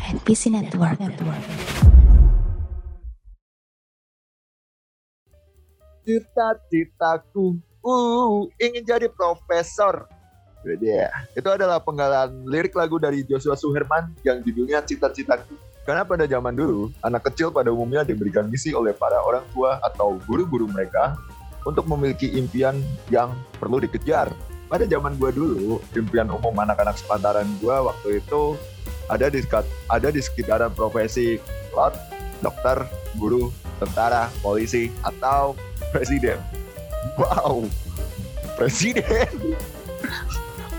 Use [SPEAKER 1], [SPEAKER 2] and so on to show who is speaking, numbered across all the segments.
[SPEAKER 1] NPC Network. Network.
[SPEAKER 2] Cita-citaku, uh, ingin jadi profesor. Dia. Itu adalah penggalan lirik lagu dari Joshua Suherman yang judulnya Cita-citaku. Karena pada zaman dulu, anak kecil pada umumnya diberikan misi oleh para orang tua atau guru-guru mereka untuk memiliki impian yang perlu dikejar. Pada zaman gua dulu, impian umum anak-anak sepantaran gua waktu itu ada di ada di sekitaran profesi pilot, dokter, guru, tentara, polisi, atau presiden. Wow, presiden.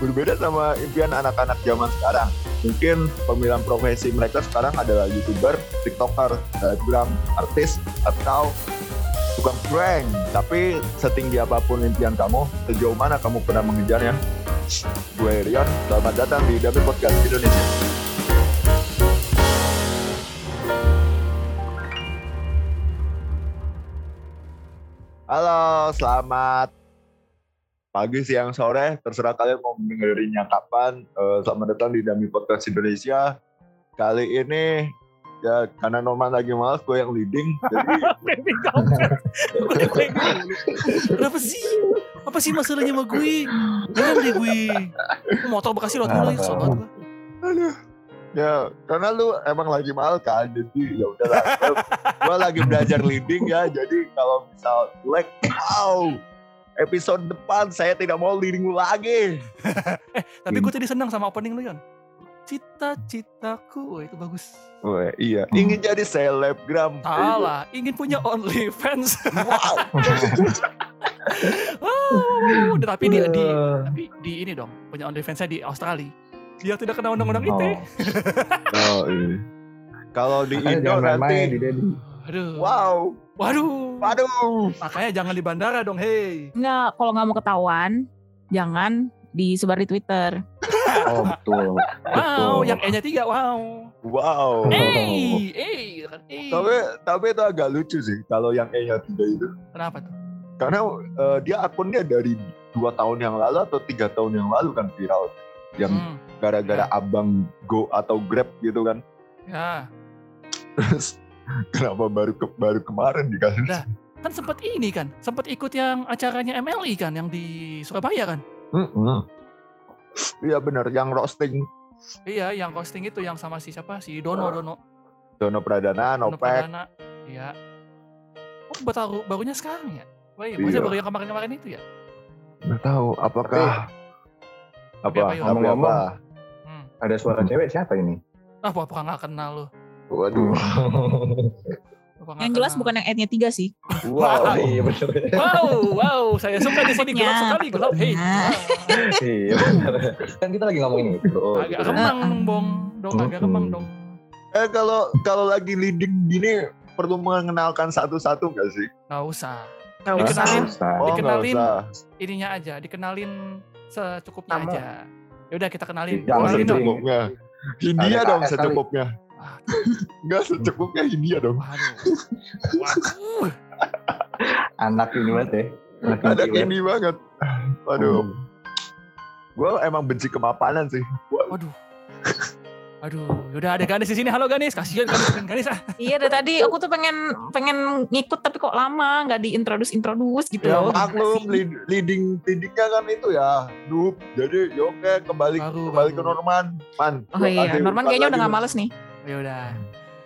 [SPEAKER 2] Berbeda sama impian anak-anak zaman sekarang. Mungkin pemilihan profesi mereka sekarang adalah youtuber, tiktoker, selebgram, artis, atau tukang prank. Tapi setinggi apa pun impian kamu, sejauh mana kamu pernah mengejarnya? Gue Rion, selamat datang di Dami Podcast Indonesia. Halo, selamat pagi, siang, sore. Terserah kalian mau dengerinnya kapan. Eh, selamat datang di Dami Podcast Indonesia. Kali ini ya karena Norman lagi malas, gue yang leading. Jadi.
[SPEAKER 3] Kenapa sih? Apa sih masalahnya sama gue? Jangan deh gue. Motor bekasi lo dulu ya, sobat gue.
[SPEAKER 2] Aduh. Ya, karena lu emang lagi mal kan, jadi ya udahlah. Gue lagi belajar leading ya, jadi kalau misal like, wow, episode depan saya tidak mau leading lu lagi.
[SPEAKER 3] Tapi gue tadi senang sama opening lu, Yon. Cita-citaku, Wah, itu bagus.
[SPEAKER 2] Wah, iya, ingin jadi selebgram.
[SPEAKER 3] Salah, ingin punya OnlyFans.
[SPEAKER 2] Wow.
[SPEAKER 3] wow, tapi di, di, tapi di ini dong, punya OnlyFans-nya di Australia. Dia tidak kena undang-undang ITE.
[SPEAKER 2] Oh, ini. Kalau di
[SPEAKER 4] Makanya
[SPEAKER 2] Indo nanti,
[SPEAKER 4] main-main di Dedi.
[SPEAKER 3] Aduh.
[SPEAKER 2] wow,
[SPEAKER 3] Waduh.
[SPEAKER 2] waduh.
[SPEAKER 3] Makanya jangan di bandara dong, hei.
[SPEAKER 5] Enggak, kalau nggak mau ketahuan, jangan disebar di Twitter.
[SPEAKER 4] Oh betul.
[SPEAKER 3] Wow,
[SPEAKER 4] Betul.
[SPEAKER 3] yang E-nya tiga, wow.
[SPEAKER 2] Wow.
[SPEAKER 3] Eh, kan, eh.
[SPEAKER 2] Tapi tapi itu agak lucu sih kalau yang E-nya tiga itu.
[SPEAKER 3] Kenapa tuh?
[SPEAKER 2] Karena eh, dia akunnya dari dua tahun yang lalu atau tiga tahun yang lalu kan viral. Yang
[SPEAKER 3] Hmm,
[SPEAKER 2] gara-gara abang Go atau Grab gitu kan.
[SPEAKER 3] ya.
[SPEAKER 2] Terus kenapa baru ke, baru kemarin dikasih?
[SPEAKER 3] Lah. Kan sempat ini kan, sempat ikut yang acaranya MLI kan, yang di Surabaya kan.
[SPEAKER 2] Iya benar, yang roasting
[SPEAKER 3] Iya, yang posting itu yang sama si siapa? Si Dono, Dono.
[SPEAKER 2] Dono Pradana,
[SPEAKER 3] Dono
[SPEAKER 2] Nopek.
[SPEAKER 3] Pradana. Iya. Oh, baru barunya sekarang ya? Wah, iya, maksudnya
[SPEAKER 2] Iya.
[SPEAKER 3] baru yang kemarin-kemarin itu ya?
[SPEAKER 2] Nggak tahu apakah
[SPEAKER 3] Tapi
[SPEAKER 2] apa
[SPEAKER 3] apa, Yul?
[SPEAKER 2] apa apa.
[SPEAKER 4] Ngomong-ngomong.
[SPEAKER 3] Hmm.
[SPEAKER 4] Ada suara cewek siapa ini?
[SPEAKER 3] Ah, pura-pura nggak kenal lu.
[SPEAKER 2] Waduh.
[SPEAKER 3] Nggak
[SPEAKER 5] Yang jelas
[SPEAKER 3] kenal.
[SPEAKER 5] bukan yang ad-nya tiga sih.
[SPEAKER 2] Wow.
[SPEAKER 4] iya bener.
[SPEAKER 3] Wow, wow, saya suka di sini gelap sekali, gelap. Hei.
[SPEAKER 4] Iya bener. Kan kita lagi ngomongin itu.
[SPEAKER 3] agak remang dong, dong, agak
[SPEAKER 4] Mm-mm.
[SPEAKER 3] remang dong.
[SPEAKER 2] Eh kalau kalau lagi leading gini perlu mengenalkan satu-satu nggak sih?
[SPEAKER 3] Nggak usah.
[SPEAKER 5] Nggak
[SPEAKER 3] Dikenalin.
[SPEAKER 5] usah.
[SPEAKER 2] Oh
[SPEAKER 3] Dikenalin.
[SPEAKER 2] usah.
[SPEAKER 3] Ininya aja, dikenalin secukupnya aja. Ya udah kita kenalin.
[SPEAKER 4] Jangan
[SPEAKER 3] Kenalin dong.
[SPEAKER 2] secukupnya. Hindia
[SPEAKER 4] Ada
[SPEAKER 2] dong secukupnya. Enggak secukupnya Hindia dong.
[SPEAKER 3] Waduh. Waduh.
[SPEAKER 4] Anak ini banget ya. Anak ya.
[SPEAKER 2] ini banget. Waduh. Gue emang benci kemapanan sih.
[SPEAKER 3] Waduh. Aduh, yaudah ada Ganis di sini. Halo Ganis, kasihan Ganis kan Ganis ah.
[SPEAKER 5] Iya dari tadi aku tuh pengen pengen ngikut tapi kok lama nggak diintroduce introduce gitu
[SPEAKER 2] Ya
[SPEAKER 5] loh.
[SPEAKER 2] maklum lead- leading leadingnya kan itu ya noob. Jadi ya oke kembali
[SPEAKER 3] Baru,
[SPEAKER 2] kembali
[SPEAKER 3] baru.
[SPEAKER 2] ke Norman. Man.
[SPEAKER 5] Oh iya, Norman kayaknya udah nggak males nih.
[SPEAKER 3] Ya udah.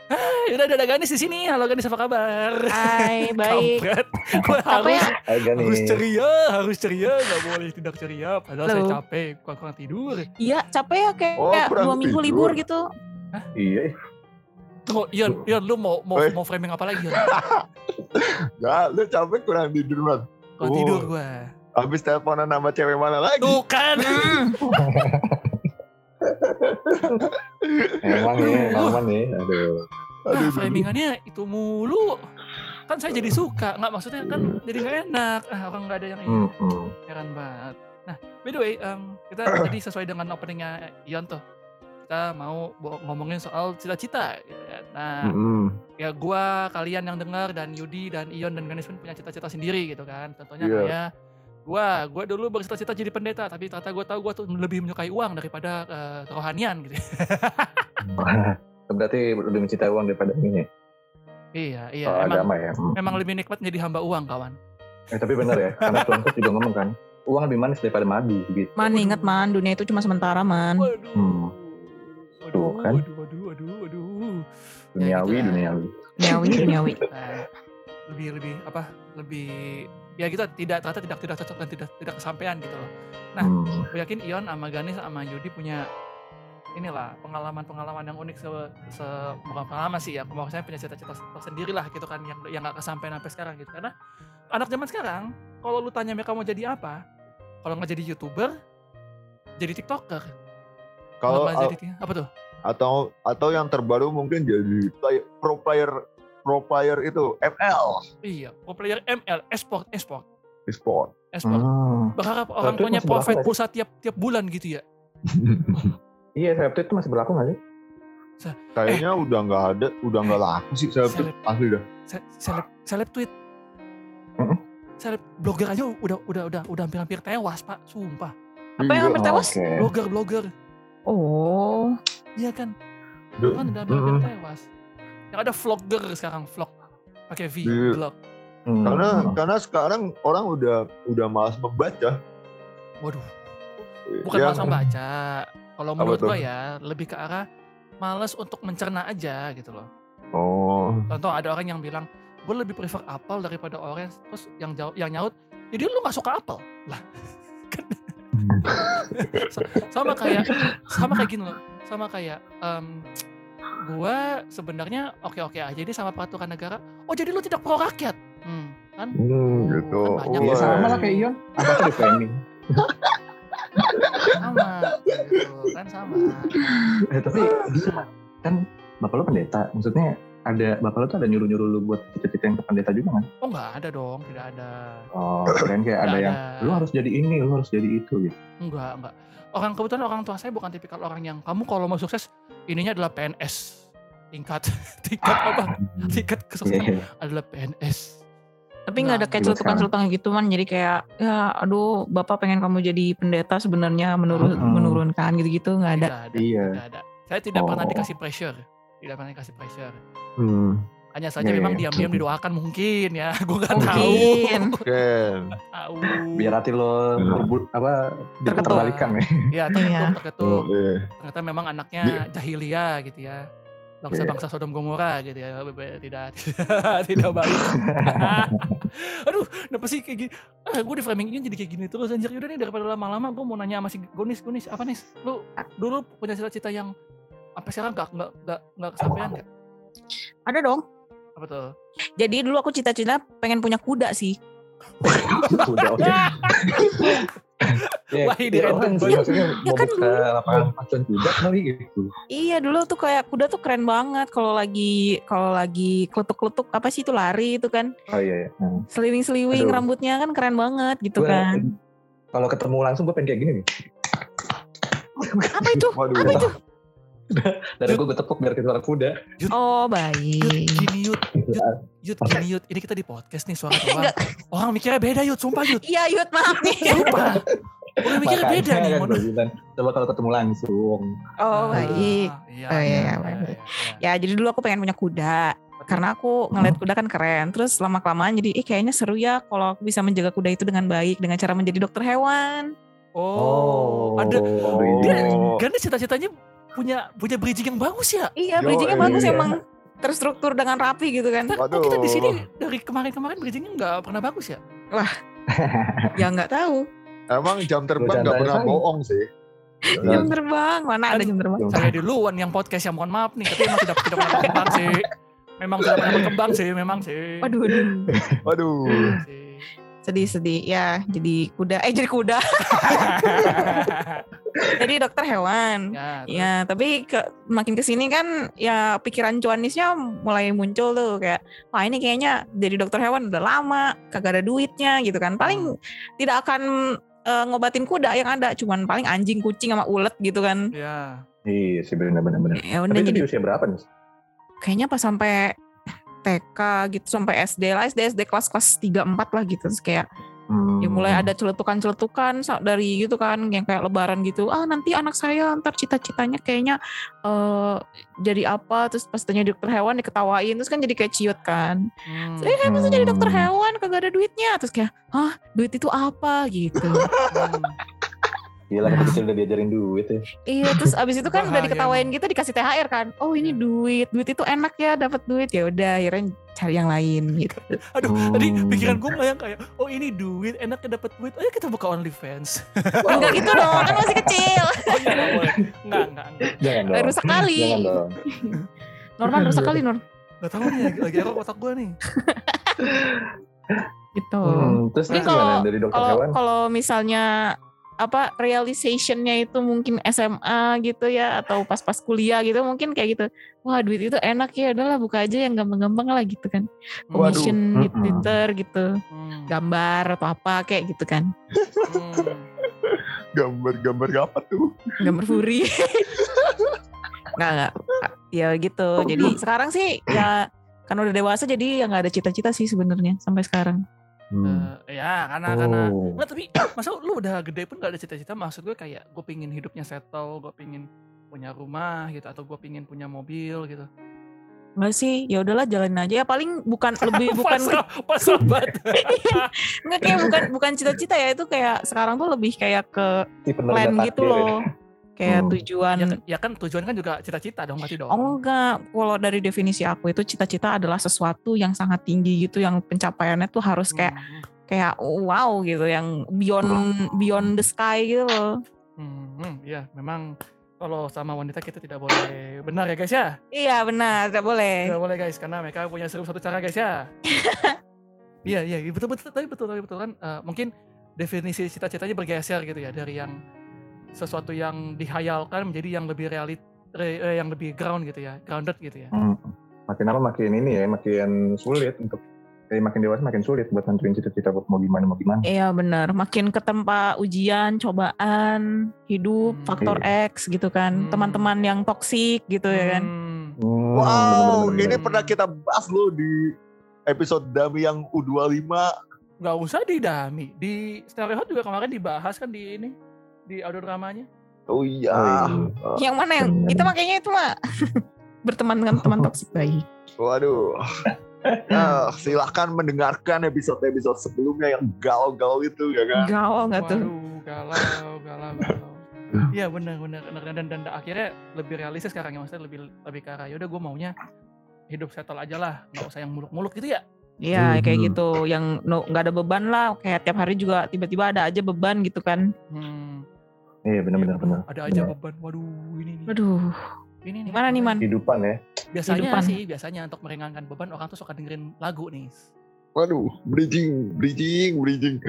[SPEAKER 3] Ah, yaudah ada, Ganis di sini. Halo Ganis apa kabar?
[SPEAKER 5] Hai, baik.
[SPEAKER 3] Harus
[SPEAKER 5] ya?
[SPEAKER 4] Nih.
[SPEAKER 3] harus ceria, harus ceria, nggak boleh tidak ceria. Padahal saya
[SPEAKER 5] Loh.
[SPEAKER 3] capek, kurang, kurang tidur.
[SPEAKER 5] Iya, capek ya kayak,
[SPEAKER 2] Oh,
[SPEAKER 5] kayak dua minggu
[SPEAKER 2] tidur.
[SPEAKER 5] libur gitu.
[SPEAKER 4] Iya.
[SPEAKER 3] Tunggu, Ion, Ion, lu mau mau,
[SPEAKER 2] Oi.
[SPEAKER 3] mau framing apa lagi? Ion?
[SPEAKER 2] Nggak, lu capek kurang tidur man.
[SPEAKER 3] Kurang
[SPEAKER 2] Oh.
[SPEAKER 3] tidur gua.
[SPEAKER 2] Habis teleponan sama cewek mana lagi?
[SPEAKER 3] Tuh kan.
[SPEAKER 5] Hmm.
[SPEAKER 4] Emang nih, Norman nih. Aduh.
[SPEAKER 3] Nah,
[SPEAKER 2] Aduh,
[SPEAKER 3] framingannya itu mulu. Kan saya jadi suka, nggak maksudnya kan jadi nggak enak. Ah, orang nggak ada yang ini.
[SPEAKER 4] Hmm, hmm.
[SPEAKER 3] Heran banget. Nah, by the way, em, kita tadi sesuai dengan openingnya Ion tuh. Kita mau ngomongin soal cita-cita. gitu kan. Nah,
[SPEAKER 4] Hmm,
[SPEAKER 3] ya gua, kalian yang dengar dan Yudi dan Ion dan Ganis pun punya cita-cita sendiri gitu kan. Contohnya
[SPEAKER 2] Iya.
[SPEAKER 3] kayak gua, gua dulu bercita-cita jadi pendeta, tapi ternyata gua tahu gua tuh lebih menyukai uang daripada eh, kerohanian gitu.
[SPEAKER 4] Berarti lebih mencintai uang daripada ini.
[SPEAKER 3] Iya, iya.
[SPEAKER 4] Kalau
[SPEAKER 3] emang
[SPEAKER 4] agama ya. Hmm.
[SPEAKER 3] memang lebih nikmat jadi hamba uang, kawan.
[SPEAKER 4] Eh, tapi benar ya, karena Tuhan Yesus juga ngomong kan, uang lebih manis daripada madu gitu.
[SPEAKER 5] Man inget man, dunia itu cuma sementara man.
[SPEAKER 3] Waduh.
[SPEAKER 4] Hmm.
[SPEAKER 3] Waduh,
[SPEAKER 4] Tuh kan.
[SPEAKER 3] waduh, waduh, waduh, waduh.
[SPEAKER 4] Duniawi,
[SPEAKER 3] gitu lah.
[SPEAKER 4] duniawi.
[SPEAKER 5] Duniawi, duniawi.
[SPEAKER 3] Nah, lebih lebih apa? Lebih ya kita tidak ternyata tidak tidak cocok dan tidak tidak kesampaian gitu loh. Nah,
[SPEAKER 4] Hmm.
[SPEAKER 3] Gue yakin Ion sama Ganis sama Yudi punya inilah pengalaman-pengalaman yang unik se, se bukan pengalaman sih ya maksudnya punya cita-cita tersendiri lah gitu kan yang yang gak kesampaian sampai sekarang gitu. Karena anak zaman sekarang kalau lu tanya mereka mau jadi apa kalau nggak jadi youtuber jadi tiktoker.
[SPEAKER 2] Kalau
[SPEAKER 3] nggak jadi apa tuh?
[SPEAKER 2] atau atau yang terbaru mungkin jadi play- pro player pro player itu ML
[SPEAKER 3] iya pro player ML esport esport.
[SPEAKER 2] E-sport.
[SPEAKER 3] esport.
[SPEAKER 4] Hmm.
[SPEAKER 3] berharap orang
[SPEAKER 4] Tapi berlaku
[SPEAKER 3] profit
[SPEAKER 4] nggak
[SPEAKER 3] pulsa tiap tiap bulan gitu ya
[SPEAKER 4] Iya, seleb itu masih berlaku nggak sih?
[SPEAKER 2] Kayaknya udah nggak ada, udah nggak laku sih saya tuh
[SPEAKER 3] Seleb.
[SPEAKER 2] asli dah.
[SPEAKER 3] Se- seleb seleb tweet
[SPEAKER 4] Mm-mm.
[SPEAKER 3] seleb blogger aja udah udah udah udah hampir-hampir tewas pak sumpah
[SPEAKER 5] Apa yang hampir
[SPEAKER 2] Iya.
[SPEAKER 5] tewas?
[SPEAKER 4] Oke.
[SPEAKER 3] blogger blogger
[SPEAKER 5] Oh,
[SPEAKER 3] iya kan
[SPEAKER 2] Duh.
[SPEAKER 3] kan udah hampir
[SPEAKER 2] Mm-mm.
[SPEAKER 3] tewas yang ada vlogger sekarang vlog pakai V
[SPEAKER 2] Iya.
[SPEAKER 3] vlog
[SPEAKER 4] Hmm.
[SPEAKER 2] Karena karena sekarang orang udah udah malas membaca.
[SPEAKER 3] waduh bukan
[SPEAKER 2] Yang-
[SPEAKER 3] malas membaca kalau menurut gua ya lebih ke arah males untuk mencerna aja gitu loh.
[SPEAKER 2] Oh,
[SPEAKER 3] contoh ada orang yang bilang gue lebih prefer apel daripada orange. Terus yang jauh yang nyaut jadi lu gak suka apel? Lah kan. Sa- sama kayak sama kayak gini loh. Sama kayak em, gua sebenarnya oke oke aja ini sama peraturan negara. Oh jadi lu tidak pro rakyat? Hmm, kan?
[SPEAKER 2] Hmm, gitu.
[SPEAKER 3] kan banyak
[SPEAKER 4] Iya.
[SPEAKER 2] Wah.
[SPEAKER 4] sama lah kayak Ion. Apa tuh framing?
[SPEAKER 3] sama gitu kan sama.
[SPEAKER 4] Eh, tapi bisa kan bapak lo pendeta, maksudnya ada bapak lo tuh ada nyuruh-nyuruh lu buat cita-cita yang ke pendeta juga kan?
[SPEAKER 3] oh nggak ada dong tidak ada.
[SPEAKER 4] Oh, keren kayak ada
[SPEAKER 3] Nggak
[SPEAKER 4] yang lu harus jadi ini, lu harus jadi itu gitu.
[SPEAKER 3] enggak enggak orang kebetulan orang tua saya bukan tipikal orang yang kamu kalau mau sukses ininya adalah PNS tingkat tingkat apa? Tingkat kesuksesan
[SPEAKER 4] Iya.
[SPEAKER 3] adalah PNS
[SPEAKER 5] tapi nggak ada kayak celutukan-celutukan gitu man. Jadi kayak, ya aduh bapak pengen kamu jadi pendeta sebenarnya menurun
[SPEAKER 4] Mm-mm.
[SPEAKER 5] menurunkan gitu-gitu nggak ada.
[SPEAKER 3] ada
[SPEAKER 4] Iya.
[SPEAKER 3] ada saya tidak pernah
[SPEAKER 4] Oh.
[SPEAKER 3] dikasih pressure tidak pernah dikasih pressure
[SPEAKER 2] Hmm,
[SPEAKER 3] hanya saja
[SPEAKER 4] Iya,
[SPEAKER 3] memang
[SPEAKER 4] iya.
[SPEAKER 3] diam-diam didoakan mungkin ya gue nggak tahu
[SPEAKER 5] Mungkin.
[SPEAKER 3] Tahu
[SPEAKER 4] Biar hati lo berbu- apa
[SPEAKER 5] Terketuk.
[SPEAKER 4] diterbalikan ya.
[SPEAKER 3] ya terketuk
[SPEAKER 5] Iya.
[SPEAKER 3] terketuk
[SPEAKER 2] Oke.
[SPEAKER 3] ternyata memang anaknya jahiliyah gitu ya bangsa-bangsa Sodom Gomora gitu ya tidak tidak tidak baik aduh kenapa sih kayak gini ah, gue di framing ini jadi kayak gini terus anjir yaudah nih daripada lama-lama gue mau nanya sama si Gonis Gonis apa nih lu dulu punya cita-cita yang apa sekarang nggak nggak nggak nggak kesampaian nggak
[SPEAKER 5] Ada dong.
[SPEAKER 3] apa tuh
[SPEAKER 5] Jadi dulu aku cita-cita pengen punya kuda sih.
[SPEAKER 4] Udah oke. Ya,
[SPEAKER 3] Wah, ini
[SPEAKER 4] ya, orang sih,
[SPEAKER 3] banget.
[SPEAKER 4] maksudnya
[SPEAKER 5] Ya kan
[SPEAKER 4] buka lapangan pacuan kuda kali gitu.
[SPEAKER 5] Iya dulu tuh kayak kuda tuh keren banget kalau lagi kalau lagi kletuk-kletuk apa sih itu lari itu kan
[SPEAKER 4] Oh iya iya. Hmm.
[SPEAKER 5] seliwing-seliwing rambutnya kan keren banget gitu
[SPEAKER 4] Gua-
[SPEAKER 5] kan.
[SPEAKER 4] Kalau ketemu langsung gue pengen kayak gini nih.
[SPEAKER 5] Apa itu?
[SPEAKER 2] Waduh.
[SPEAKER 5] Apa itu?
[SPEAKER 4] Dan gue gue tepuk biar keluar kuda.
[SPEAKER 5] Oh
[SPEAKER 3] Yud
[SPEAKER 5] baik.
[SPEAKER 3] gini Yud Yud gini Yud ini kita di podcast nih suara doang orang mikirnya beda Yud sumpah Yud
[SPEAKER 5] Iya Yud maaf nih.
[SPEAKER 3] sumpah orang mikirnya beda nih
[SPEAKER 4] kan bilang, coba kalau ketemu langsung.
[SPEAKER 5] Oh baik.
[SPEAKER 3] Ah, iya,
[SPEAKER 5] Oh, iya,
[SPEAKER 3] iya,
[SPEAKER 5] iya,
[SPEAKER 3] iya,
[SPEAKER 5] baik.
[SPEAKER 3] iya, iya.
[SPEAKER 5] Ya jadi dulu aku pengen punya kuda. Karena aku ngeliat kuda kan keren. Terus lama kelamaan jadi, eh kayaknya seru ya kalau aku bisa menjaga kuda itu dengan baik dengan cara menjadi dokter hewan.
[SPEAKER 3] Oh, ada
[SPEAKER 4] Oh.
[SPEAKER 3] dia kan cita-citanya punya punya bridging yang bagus ya.
[SPEAKER 5] Iya,
[SPEAKER 2] Yo,
[SPEAKER 5] bridgingnya bagus
[SPEAKER 4] iya.
[SPEAKER 5] emang terstruktur dengan rapi gitu kan.
[SPEAKER 3] Kita,
[SPEAKER 2] Waduh.
[SPEAKER 3] oh, kita di sini dari kemarin-kemarin bridgingnya nggak pernah bagus ya.
[SPEAKER 5] Ya nggak tahu.
[SPEAKER 2] Emang jam terbang nggak pernah bohong sih.
[SPEAKER 5] Jam terbang mana ada jam terbang?
[SPEAKER 3] Saya duluan yang podcast yang mohon maaf nih, tapi emang tidak tidak pernah berkembang sih. Memang tidak pernah berkembang sih, memang sih.
[SPEAKER 5] Waduh, waduh.
[SPEAKER 2] Waduh.
[SPEAKER 5] Sedih-sedih ya jadi kuda eh jadi kuda jadi dokter hewan
[SPEAKER 3] ya,
[SPEAKER 5] ya tapi ke, makin ke sini kan ya pikiran cuanisnya mulai muncul tuh kayak wah ini kayaknya jadi dokter hewan udah lama kagak ada duitnya gitu kan paling tidak akan eh, ngobatin kuda yang ada cuman paling anjing kucing sama ulet gitu kan
[SPEAKER 3] ya.
[SPEAKER 4] Iya sih benar-benar benar.
[SPEAKER 5] ya
[SPEAKER 4] Tapi itu
[SPEAKER 5] jadi
[SPEAKER 4] di usia berapa nih?
[SPEAKER 5] kayaknya pas sampai TK gitu sampai SD lah SD SD kelas kelas 3 4 lah gitu terus kayak
[SPEAKER 4] Hmm.
[SPEAKER 5] Ya mulai ada celetukan-celetukan dari gitu kan yang kayak lebaran gitu. Ah nanti anak saya ntar cita-citanya kayaknya eh jadi apa terus pas tanya dokter hewan diketawain terus kan jadi kayak ciut kan.
[SPEAKER 3] Hmm.
[SPEAKER 5] Saya kan masa jadi dokter
[SPEAKER 4] Hmm.
[SPEAKER 5] hewan kagak ada duitnya terus kayak hah duit itu apa gitu.
[SPEAKER 3] Hmm.
[SPEAKER 4] Gila kita kecil udah diajarin duit ya.
[SPEAKER 5] iya terus abis itu kan udah diketawain gitu dikasih THR kan. Oh ini duit duit itu enak ya dapat duit ya udah akhirnya cari yang lain gitu.
[SPEAKER 3] Aduh,
[SPEAKER 4] Hmm.
[SPEAKER 3] tadi pikiran gue melayang kayak, oh ini duit, enaknya dapat duit, ayo kita buka OnlyFans.
[SPEAKER 5] Enggak gitu dong kan masih kecil.
[SPEAKER 3] Oh iya, boleh. Enggak, enggak, enggak.
[SPEAKER 4] Jangan dong.
[SPEAKER 5] Rusak kali.
[SPEAKER 4] Jangan dong.
[SPEAKER 5] Norman rusak kali Nur.
[SPEAKER 3] Gak tau nih, lagi, error otak gue nih.
[SPEAKER 5] Gitu.
[SPEAKER 4] Hmm, terus
[SPEAKER 5] Mungkin kalau-
[SPEAKER 4] dari dokter
[SPEAKER 5] kalau
[SPEAKER 4] hewan?
[SPEAKER 5] kalau misalnya apa realizationnya itu mungkin SMA gitu ya atau pas-pas kuliah gitu mungkin kayak gitu wah duit itu enak ya udahlah buka aja yang gampang-gampang lah gitu kan
[SPEAKER 2] Waduh.
[SPEAKER 5] mission di. Twitter gitu
[SPEAKER 3] Hmm.
[SPEAKER 5] gambar atau apa kayak gitu kan
[SPEAKER 3] Hmm.
[SPEAKER 2] Gambar-gambar apa tuh?
[SPEAKER 5] gambar furi nggak nggak ya gitu jadi sekarang sih ya kan udah dewasa jadi ya nggak ada cita-cita sih sebenarnya sampai sekarang
[SPEAKER 4] Hmm.
[SPEAKER 3] Eh, ya, karena, karena
[SPEAKER 4] Oh.
[SPEAKER 3] Nggak, tapi masa lu udah gede pun gak ada cita-cita maksud gue kayak gue pingin hidupnya settle gue pingin punya rumah gitu atau gue pingin punya mobil gitu
[SPEAKER 5] nggak sih ya udahlah jalanin aja ya paling bukan lebih bukan
[SPEAKER 3] pasrah pasrah banget
[SPEAKER 5] Nggak kayak bukan bukan cita-cita ya itu kayak sekarang tuh lebih kayak ke
[SPEAKER 4] Tipe
[SPEAKER 5] plan gitu
[SPEAKER 4] ya.
[SPEAKER 5] loh. Kayak
[SPEAKER 4] Hmm.
[SPEAKER 5] tujuan.
[SPEAKER 3] ya, kan- ya kan tujuan kan juga cita-cita dong berarti dong.
[SPEAKER 5] Oh enggak, kalau dari definisi aku itu cita-cita adalah sesuatu yang sangat tinggi gitu yang pencapaiannya tuh harus kayak
[SPEAKER 3] Hmm,
[SPEAKER 5] kayak wow gitu yang beyond beyond the sky gitu loh.
[SPEAKER 3] hmm, hmm, iya. Memang kalau sama wanita kita tidak boleh. Benar ya guys ya?
[SPEAKER 5] Iya benar, tidak boleh.
[SPEAKER 3] tidak boleh guys karena mereka punya seribu satu cara guys ya? Iya iya iya, betul betul tapi betul tapi betul kan eh, mungkin definisi cita-citanya bergeser gitu ya dari yang sesuatu yang dihayalkan menjadi yang lebih realit re- eh, yang lebih ground gitu ya grounded gitu ya
[SPEAKER 4] Hmm. Makin lama makin ini ya, makin sulit untuk eh, makin dewasa makin sulit buat nentuin cita-cita mau gimana mau gimana.
[SPEAKER 5] Iya benar, makin ketempa ujian, cobaan, hidup,
[SPEAKER 3] Hmm.
[SPEAKER 5] faktor X gitu kan,
[SPEAKER 3] Hmm.
[SPEAKER 5] teman-teman yang toksik gitu ya kan.
[SPEAKER 3] Hmm.
[SPEAKER 4] Hmm,
[SPEAKER 2] Wow,
[SPEAKER 4] bener-bener.
[SPEAKER 2] ini pernah kita bahas loh di episode Dami yang U25.
[SPEAKER 3] nggak usah di dami di stereo Hot juga kemarin dibahas kan di ini di audio dramanya
[SPEAKER 2] Oh iya.
[SPEAKER 4] Oh,
[SPEAKER 5] Yang mana yang itu makanya itu mah berteman dengan teman toksik baik.
[SPEAKER 2] Waduh. Nah, silahkan mendengarkan episode-episode sebelumnya yang galau-galau itu ya kan.
[SPEAKER 5] Gaul nggak tuh?
[SPEAKER 3] Waduh, galau, galau, galau. Iya benar, benar, benar. Dan, dan, dan akhirnya lebih realistis sekarang ya, maksudnya lebih lebih ke arah. Yaudah, gue maunya hidup settle aja lah, nggak usah yang muluk-muluk gitu ya.
[SPEAKER 5] Iya kayak
[SPEAKER 4] Mhm.
[SPEAKER 5] gitu, yang no- nggak ada beban lah, kayak tiap hari juga tiba-tiba ada aja beban gitu kan.
[SPEAKER 3] Hmm,
[SPEAKER 4] Iya benar-benar benar.
[SPEAKER 3] ada aja
[SPEAKER 4] Benar.
[SPEAKER 3] beban. Waduh, ini nih.
[SPEAKER 5] Aduh,
[SPEAKER 3] Ini nih.
[SPEAKER 5] gimana nih man?
[SPEAKER 4] Kehidupan ya.
[SPEAKER 3] Biasanya
[SPEAKER 5] Kehidupan.
[SPEAKER 3] sih, biasanya untuk meringankan beban orang tuh suka dengerin lagu nih.
[SPEAKER 2] Waduh, bridging, bridging, bridging.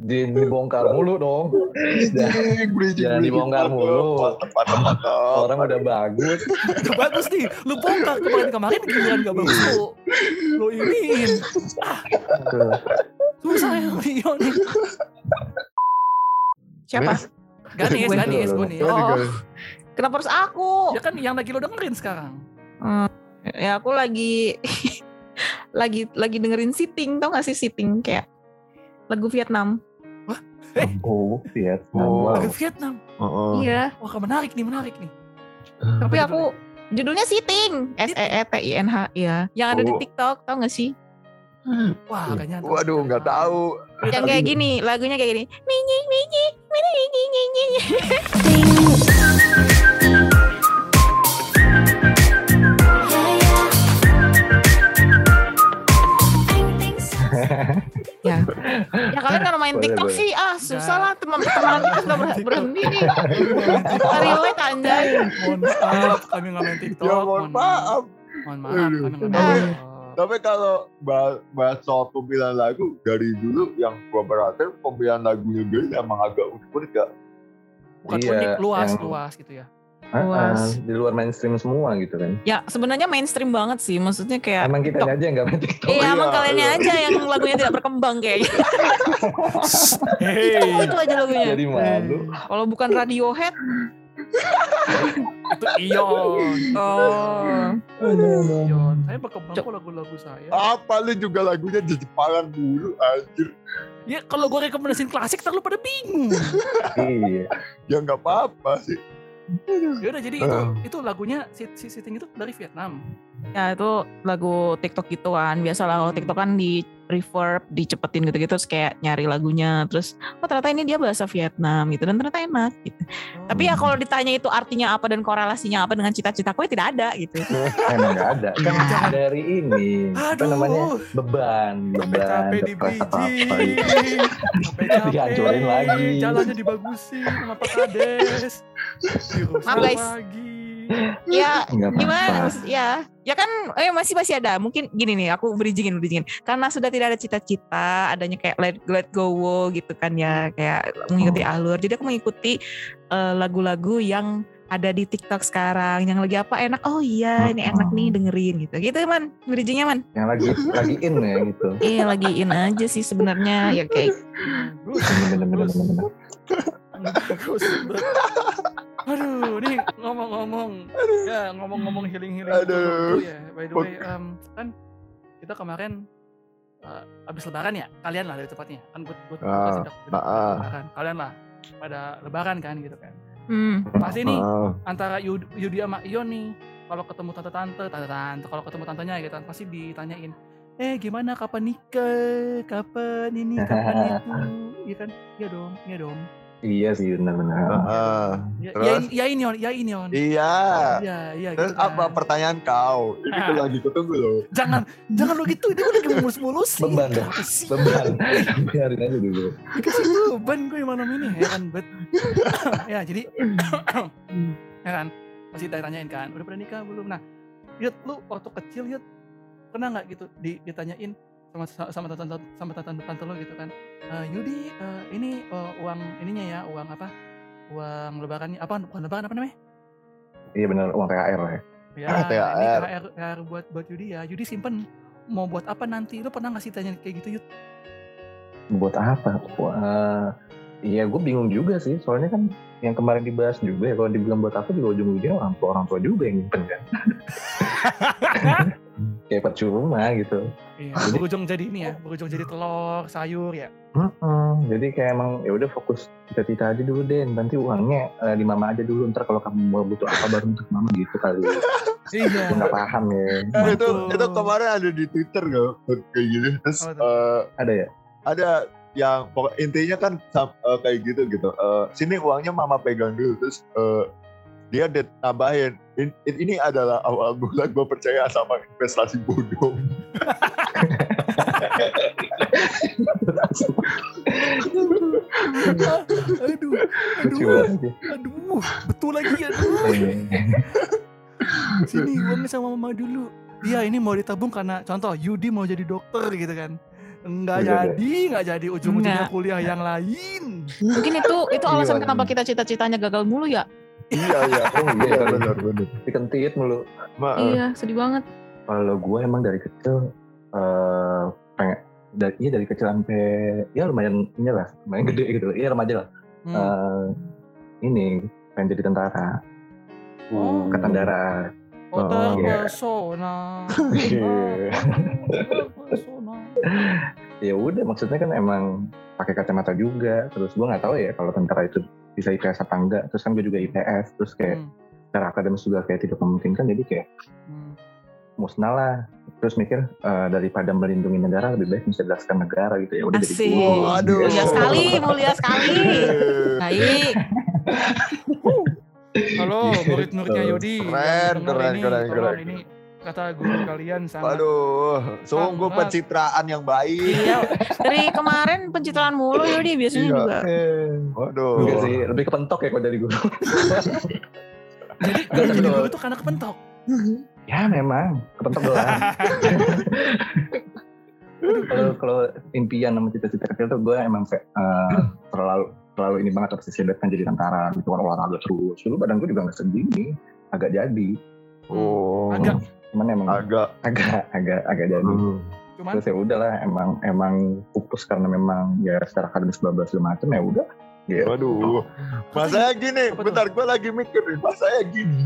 [SPEAKER 4] Di, dibongkar mulu dong.
[SPEAKER 2] Bridging, bridging,
[SPEAKER 4] jangan
[SPEAKER 2] bridging.
[SPEAKER 4] dibongkar mulu.
[SPEAKER 2] Mantap, mantap, mantap.
[SPEAKER 4] Orang udah bagus.
[SPEAKER 3] Udah bagus nih, lu bongkar kemarin-kemarin giliran gak bagus lu. Lu iniin.
[SPEAKER 4] Tuh.
[SPEAKER 3] Susah ya Rio nih.
[SPEAKER 5] Siapa?
[SPEAKER 3] Ganis. Ganis, gue nih.
[SPEAKER 2] Gani,
[SPEAKER 5] Oh.
[SPEAKER 2] gani.
[SPEAKER 5] Kenapa harus aku?
[SPEAKER 3] Ya kan yang lagi lo dengerin sekarang.
[SPEAKER 5] Hmm, ya aku lagi lagi lagi dengerin sitting, tau gak sih sitting kayak lagu Vietnam.
[SPEAKER 4] Oh, Vietnam.
[SPEAKER 2] Oh.
[SPEAKER 4] Wow.
[SPEAKER 3] Lagu Vietnam.
[SPEAKER 2] Oh,
[SPEAKER 5] Iya.
[SPEAKER 3] Wah menarik nih, menarik nih.
[SPEAKER 5] Tapi aku judulnya sitting, S E E T I N H ya. Yang ada di
[SPEAKER 2] Oh.
[SPEAKER 5] TikTok, tau gak sih?
[SPEAKER 3] Wah, gak nyantol.
[SPEAKER 2] Waduh, nggak tahu.
[SPEAKER 5] Yang kayak gini, lagunya kayak gini. Minyi, minyi, minyi, minyi, minyi. ya. Ya kalian kalau main TikTok
[SPEAKER 4] boleh.
[SPEAKER 5] sih ah susah lah teman-teman kita nggak ber- berhenti nih. Relate anjay.
[SPEAKER 3] Mohon maaf, kami nggak main TikTok.
[SPEAKER 2] Ya mohon maaf.
[SPEAKER 3] Mohon maaf, kami nggak main
[SPEAKER 5] Aduh.
[SPEAKER 3] TikTok.
[SPEAKER 2] Tapi kalau bahas, bahas soal pemilihan lagu dari dulu yang gua perhatiin pemilihan lagunya dia emang agak unik-unik ya.
[SPEAKER 3] Bukan
[SPEAKER 4] Iya,
[SPEAKER 3] unik, luas,
[SPEAKER 4] yang-
[SPEAKER 3] luas gitu ya.
[SPEAKER 5] Luas.
[SPEAKER 4] di luar mainstream semua gitu kan.
[SPEAKER 5] Ya sebenarnya mainstream banget sih, maksudnya kayak
[SPEAKER 4] Emang kita aja yang gak main TikTok.
[SPEAKER 5] Iya, emang
[SPEAKER 2] iya,
[SPEAKER 5] kaliannya
[SPEAKER 2] iya.
[SPEAKER 5] aja yang lagunya tidak berkembang kayaknya.
[SPEAKER 3] Hey.
[SPEAKER 5] itu aja lagunya.
[SPEAKER 4] Jadi malu.
[SPEAKER 5] Kalau bukan Radiohead,
[SPEAKER 3] itu Ion.
[SPEAKER 5] Oh.
[SPEAKER 3] Ion. Saya berkembang kok lagu-lagu saya.
[SPEAKER 2] Apa lu juga lagunya di Jepangan dulu anjir.
[SPEAKER 3] Ya kalau gue rekomendasiin klasik, ntar lu pada bingung.
[SPEAKER 4] Iya.
[SPEAKER 2] Ya nggak apa-apa sih.
[SPEAKER 3] Ya udah jadi itu
[SPEAKER 2] Ah.
[SPEAKER 3] itu lagunya si, si Sitting itu dari Vietnam.
[SPEAKER 5] Ya itu lagu TikTok gitu kan. Biasalah kalau TikTok kan di reverb, dicepetin gitu-gitu terus kayak nyari lagunya. Terus oh ternyata ini dia bahasa Vietnam gitu dan ternyata enak gitu. Tapi ya kalau ditanya itu artinya apa dan korelasinya apa dengan cita-citaku ya tidak ada gitu.
[SPEAKER 4] Emang nggak ada. Kan dari ini. Apa
[SPEAKER 3] Aduh.
[SPEAKER 4] namanya? Beban. Beban.
[SPEAKER 3] Capek-capek di. Capek-capek.
[SPEAKER 4] Dihancurin lagi.
[SPEAKER 3] Jalannya dibagusin sama Pak Kades.
[SPEAKER 5] Maaf, guys.
[SPEAKER 3] lagi.
[SPEAKER 5] ya
[SPEAKER 4] Nggak
[SPEAKER 5] gimana? ya ya kan eh masih masih ada. Mungkin gini nih aku bridgingin bridgingin. Karena sudah tidak ada cita-cita adanya kayak let let go wo gitu kan ya kayak mengikuti alur. Jadi aku mengikuti eh, lagu-lagu yang ada di TikTok sekarang. Yang lagi apa enak. Oh iya ini enak nih dengerin gitu. Gitu man. Bridgingnya man.
[SPEAKER 4] Yang lagi lagi in ya gitu.
[SPEAKER 5] iya lagi in aja sih sebenarnya. Ya kayak.
[SPEAKER 3] Aduh, nih ngomong-ngomong, ya ngomong-ngomong healing-healing
[SPEAKER 2] Aduh.
[SPEAKER 3] dulu ya. By the way, em, kan kita kemarin eh, abis lebaran ya, kalian lah dari tepatnya. Kan buat buat buat sedek- sedek
[SPEAKER 2] ah, ah.
[SPEAKER 3] lebaran. Kalian lah pada lebaran kan gitu kan.
[SPEAKER 5] hmm,
[SPEAKER 3] Pasti nih
[SPEAKER 2] Ah,
[SPEAKER 3] antara Yud- Yudi sama Ion nih, kalau ketemu tante-tante, tante-tante, kalau ketemu tantenya gitu kan pasti ditanyain, eh gimana kapan nikah, kapan ini, kapan itu, iya kan? Iya dong, iya dong.
[SPEAKER 4] Iya sih benar-benar.
[SPEAKER 2] ah.
[SPEAKER 3] Ya, ya, ini, ya ini on, ya ini on.
[SPEAKER 2] Iya.
[SPEAKER 3] Iya, iya.
[SPEAKER 2] Terus
[SPEAKER 3] gitu
[SPEAKER 2] apa
[SPEAKER 3] kan.
[SPEAKER 2] pertanyaan kau? Ini tuh lagi kutunggu loh.
[SPEAKER 3] Jangan, jangan lo gitu. Dia udah mulus-mulus.
[SPEAKER 4] Beban dah. Beban. Biarin aja dulu.
[SPEAKER 3] Dikasih beban gue yang malam ini. Ya kan, bet. ya, jadi. ya kan. Pasti ditanyain kan. Udah pernah nikah belum? Nah, Yud, lu waktu kecil, Yud. Pernah nggak gitu di, ditanyain sama sama tante sama tante tante lo gitu kan "Eh, Yudi eh, ini eh, uang ininya ya uang apa uang lebarannya apa bukan lebaran apa namanya
[SPEAKER 4] Iya benar uang THR ya.
[SPEAKER 3] Ya,
[SPEAKER 2] Ah,
[SPEAKER 3] ini
[SPEAKER 2] THR.
[SPEAKER 3] THR, THR buat buat Yudi ya. Yudi simpen mau buat apa nanti? Lu pernah nggak sih tanya kayak gitu Yud?
[SPEAKER 4] Buat apa? Wah, iya gue bingung juga sih. Soalnya kan yang kemarin dibahas juga ya. Kalau dibilang buat apa juga ujung-ujungnya orang tua orang tua juga yang nyimpen kan. Kayak percuma gitu.
[SPEAKER 3] Iya, berujung jadi ini ya, berujung jadi telur, sayur ya.
[SPEAKER 4] Mm-mm. Jadi kayak emang ya udah fokus cita-cita aja dulu deh. Nanti uangnya eh, di mama aja dulu. Ntar kalau kamu mau butuh apa baru untuk mama gitu kali.
[SPEAKER 3] Iya.
[SPEAKER 4] Gue nggak paham ya.
[SPEAKER 2] Eh, itu itu kemarin ada di Twitter gak kayak gitu. Terus eh,
[SPEAKER 4] Ada ya?
[SPEAKER 2] ada yang pokok intinya kan eh, kayak gitu gitu. Eh, sini uangnya mama pegang dulu terus eh, dia det nambahin "In- in- ini adalah awal bulan gue percaya sama investasi bodong.
[SPEAKER 3] aduh, aduh,
[SPEAKER 4] banget.
[SPEAKER 3] aduh, betul lagi aduh.
[SPEAKER 4] Iya.
[SPEAKER 3] Sini uangnya sama mama dulu. Iya ini mau ditabung karena contoh Yudi mau jadi dokter gitu kan. Enggak
[SPEAKER 4] Iya, iya.
[SPEAKER 3] jadi, enggak jadi ujung-ujungnya kuliah yang lain.
[SPEAKER 5] mungkin itu itu alasan kenapa kita cita-citanya gagal mulu ya
[SPEAKER 2] iya iya.
[SPEAKER 4] Oh, iya,
[SPEAKER 2] Iya
[SPEAKER 4] iya.
[SPEAKER 2] benar benar.
[SPEAKER 4] Dikentit mulu.
[SPEAKER 2] Ma- eh,
[SPEAKER 5] iya sedih banget
[SPEAKER 4] Kalau gue emang dari kecil eh pengen dari iya dari kecil sampai ya lumayan ini lah lumayan gede gitu iya remaja lah
[SPEAKER 3] Hmm.
[SPEAKER 4] Eh, ini pengen jadi tentara
[SPEAKER 3] Oh.
[SPEAKER 4] angkatan darat
[SPEAKER 3] Oh,
[SPEAKER 4] Oh, iya.
[SPEAKER 3] terpesona.
[SPEAKER 4] Iya. Ya udah maksudnya kan emang pakai kacamata juga terus gue nggak tahu ya kalau tentara itu bisa IPS apa enggak terus kan gue juga IPS terus kayak
[SPEAKER 3] Hmm,
[SPEAKER 4] secara akademis juga kayak tidak memungkinkan jadi kayak
[SPEAKER 3] hmm.
[SPEAKER 4] musnah lah terus mikir eh, daripada melindungi negara lebih baik mencerdaskan negara gitu ya udah jadi
[SPEAKER 5] Asik.
[SPEAKER 4] guru.
[SPEAKER 2] Waduh.
[SPEAKER 5] mulia sekali mulia sekali baik
[SPEAKER 3] Halo, murid-muridnya Yodi.
[SPEAKER 2] Keren, keren,
[SPEAKER 3] ini,
[SPEAKER 2] keren, keren.
[SPEAKER 3] Ini kata guru kalian sangat.
[SPEAKER 2] Waduh, sungguh pencitraan yang baik.
[SPEAKER 5] iya dari kemarin pencitraan mulu dia biasanya
[SPEAKER 2] Iya.
[SPEAKER 5] juga
[SPEAKER 4] Eh,
[SPEAKER 2] Waduh.
[SPEAKER 4] Enggak sih, lebih kepentok ya kalau dari guru.
[SPEAKER 3] Jadi
[SPEAKER 4] Nggak,
[SPEAKER 3] jadi guru tuh karena kepentok.
[SPEAKER 4] ya memang, kepentok doang. Kalau kalau impian sama cita-cita kecil tuh gue emang kayak eh, terlalu terlalu ini banget obsesi banget kan jadi tentara gitu kan olahraga terus. Dulu badan gue juga nggak segini, agak jadi.
[SPEAKER 2] Oh.
[SPEAKER 3] Agak.
[SPEAKER 4] Cuman emang
[SPEAKER 2] Agak.
[SPEAKER 4] agak agak agak jadi.
[SPEAKER 2] Hmm.
[SPEAKER 3] Cuman
[SPEAKER 4] Terus ya udahlah emang emang pupus karena memang ya secara akademis bla bla segala macam ya udah Gitu.
[SPEAKER 2] Waduh. Masanya gini,
[SPEAKER 3] Apa
[SPEAKER 2] bentar gue lagi mikir nih. Masanya gini.